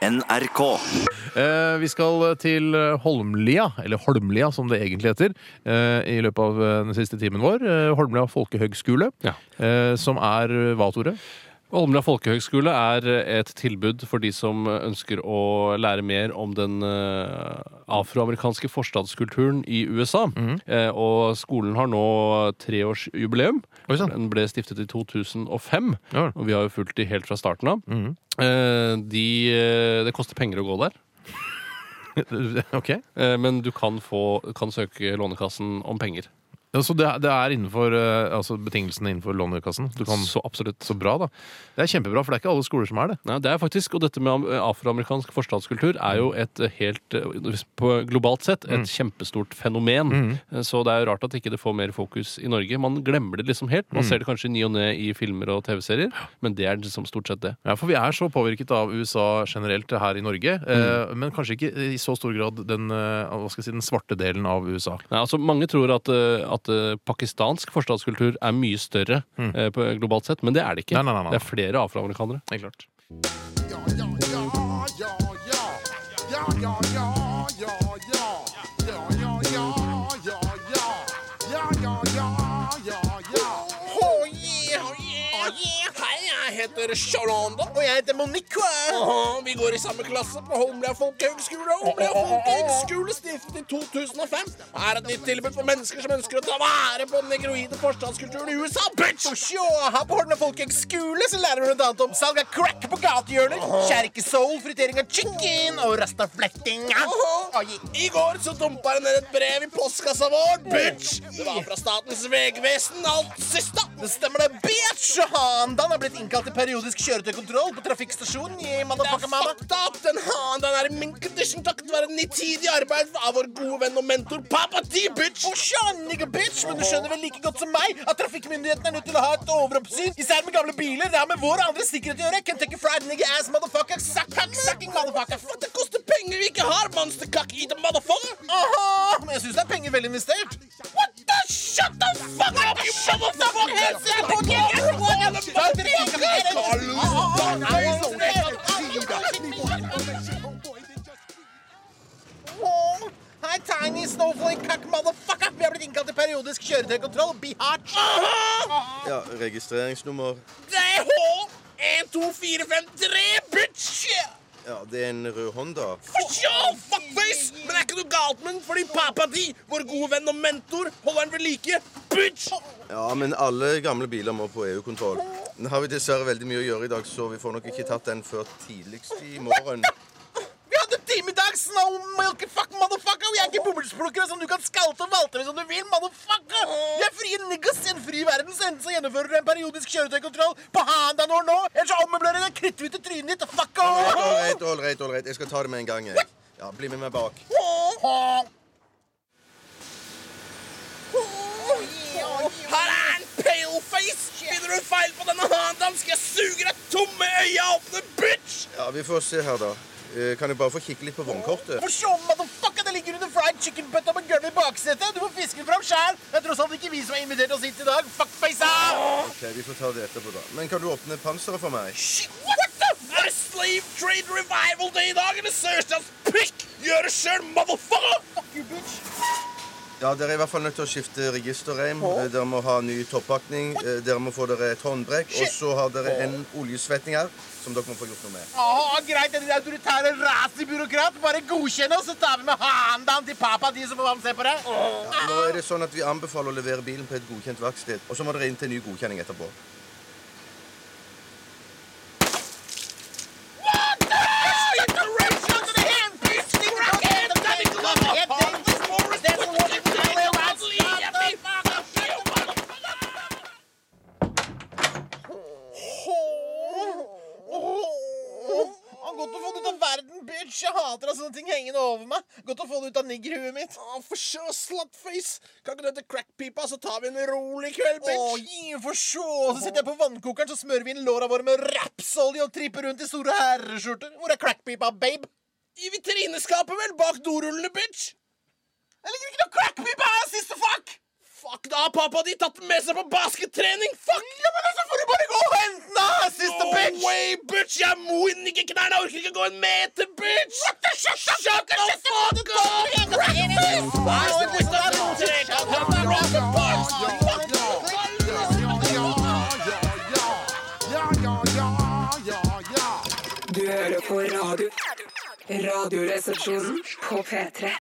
NRK. Eh, vi skal til Holmlia, eller Holmlia som det egentlig heter, eh, i løpet av eh, den siste timen vår. Holmlia folkehøgskole, Ja. eh, som er hva, Tore? Holmlia folkehøgskole er et tilbud for de som ønsker å lære mer om den eh, afroamerikanske forstadskulturen i USA. Eh, og skolen har nå treårsjubileum. Den ble stiftet i 2005, Ja og vi har jo fulgt de helt fra starten av. Mm. De, det koster penger å gå der, ok. men du kan, få, kan søke Lånekassen om penger. Ja, så det, det er innenfor eh, altså betingelsene innenfor Lånekassen? Du kan, Så absolutt. så bra, da. Det er kjempebra, for det er ikke alle skoler som er det. Nei, det er faktisk, og dette med afroamerikansk forstadskultur er jo et eh, helt, eh, på globalt sett, et kjempestort fenomen. Eh, Så det er jo rart at ikke det får mer fokus i Norge. Man glemmer det liksom helt. Man ser det kanskje i ny og ne i filmer og TV-serier, men det er liksom stort sett det. Ja, For vi er så påvirket av USA generelt her i Norge, eh, men kanskje ikke i så stor grad den, eh, hva skal jeg si, den svarte delen av USA. Nei, altså Mange tror at, eh, at eh, pakistansk forstadskultur er mye større mm. på, globalt sett, men det er det ikke. Nei, nei, nei, nei. Det er flere afroamerikanere. Helt klart. Oh yeah, oh yeah. Hei, jeg heter Shalanda. Og jeg heter Monique. Monica. Vi går i samme klasse på Holmlia folkehøgskole. Holmlia folkehøgskole stiftet i 2005 er et nytt tilbud for mennesker som ønsker å ta vare på den negroide forstadskulturen i USA. Bitch! Sjå, her på Holmlia folkehøgskole så lærer vi annet om salg av crack på gatehjørner, kjerkesoul, fritering av chicken og rastafletting. I går så dumpa det ned et brev i postkassa vår, bitch! Det var fra Statens vegvesen, alt siste. Det stemmer det, bitch! Handan er blitt innkalt til periodisk kjøretøykontroll på trafikkstasjonen i Motherfucker Mama. Det den hanen! Den er i min condition takket være nitidig arbeid av vår gode venn og mentor Papa D, bitch. Oh, nigga, bitch! Men du skjønner vel like godt som meg at trafikkmyndighetene er nødt til å ha et overoppsyn, især med gamle biler. Det har med vår andre sikkerhet å gjøre. Kentucky Fried Nigga Ass Motherfucker Suck Cock Sucking Motherfucker. Fuck, det koster penger vi ikke har, monster i the a motherfucker. Aha! Men jeg syns det er penger vel investert. What the Shut the fuck up, you motherfucker! Snowflake cock motherfucker! Vi har blitt innkalt til periodisk kjøretøykontroll. Bihatch. Ja, registreringsnummer. Det er H12453, bitch! Ja, det er en rød Honda. For sure, fuckface! Men er ikke noe galt med den fordi pappa di, vår gode venn og mentor, holder den ved like. Bitch! Ja, men alle gamle biler må på EU-kontroll. Nå har vi dessverre veldig mye å gjøre i dag, så vi får nok ikke tatt den før tidligst i morgen. Time snow milk fuck motherfucker! Vi er ikke bomullsplukkere som du kan skalte og valte med som du vil, motherfucker! Vi er frie niggas i en fri verden, så enten så gjennomfører du en periodisk kjøretøykontroll på Handanor nå, eller så ommøblerer du kritthvite trynet ditt, fuck off! Ålreit, all right. Jeg skal ta det med en gang. jeg. Ja, Bli med meg bak. Her er en paleface! Finner du feil på denne Handan, skal jeg suge deg tomme øya åpne, bitch! Ja, Vi får se her, da. Eh, Kan jeg bare få kikke litt på vognkortet? For se, motherfucker, det ligger under fried chicken bøtta med gulvet i baksetet. Du må fiske den fram sjæl. Det er tross alt ikke vi som har invitert oss hit i dag. Fuckface! Ok, Vi får ta det etterpå, da. Men kan du åpne panseret for meg? Shit, what the? Er det Slave Trade Revival Day i dag, eller Sørstads pikk? Gjør det sjøl, motherfucker! Fuck you, bitch. Ja, Dere er i hvert fall nødt til å skifte registerreim. Eh, Dere må ha ny toppakning. Eh, Dere må få dere et håndbrekk. Og så har dere en oljesvetting her som dere må få gjort noe med. Åh, greit, den autoritære rasebyråkrat. Bare godkjenne oss, så tar vi med handan til papa, de som får se på det. Ja, nå er det sånn at Vi anbefaler å levere bilen på et godkjent verksted. Og så må dere inn til ny godkjenning etterpå. Godt å få det ut av verden, bitch. Jeg hater å ha sånne ting hengende over meg. Godt å få det ut av niggerhuet mitt. for sure, slutface. Kan ikke du hete crackpipa, så tar vi en rolig kveld, bitch? Å, gi for sure. Så sitter jeg på vannkokeren, så smører vi inn låra våre med rapsolje og tripper rundt i store herreskjorter. Hvor er crackpipa, babe? I vitrineskapet, vel. Bak dorullene, bitch. Jeg ligger ikke noe crackpipe her, siste fuck! Fuck, da har pappa di tatt den med seg på baskettrening! Fuck! Ja, men så får du bare gå og hente den, da! Siste no bitch! way, bitch! Jeg er i ikke knærne. Jeg orker ikke gå en meter, bitch! What the shut, shut, shut the fuck up! Breakfast! Hva er det for noe? Trekant, han er rocket box! Du hører på radio. Radioresepsjonen på P3.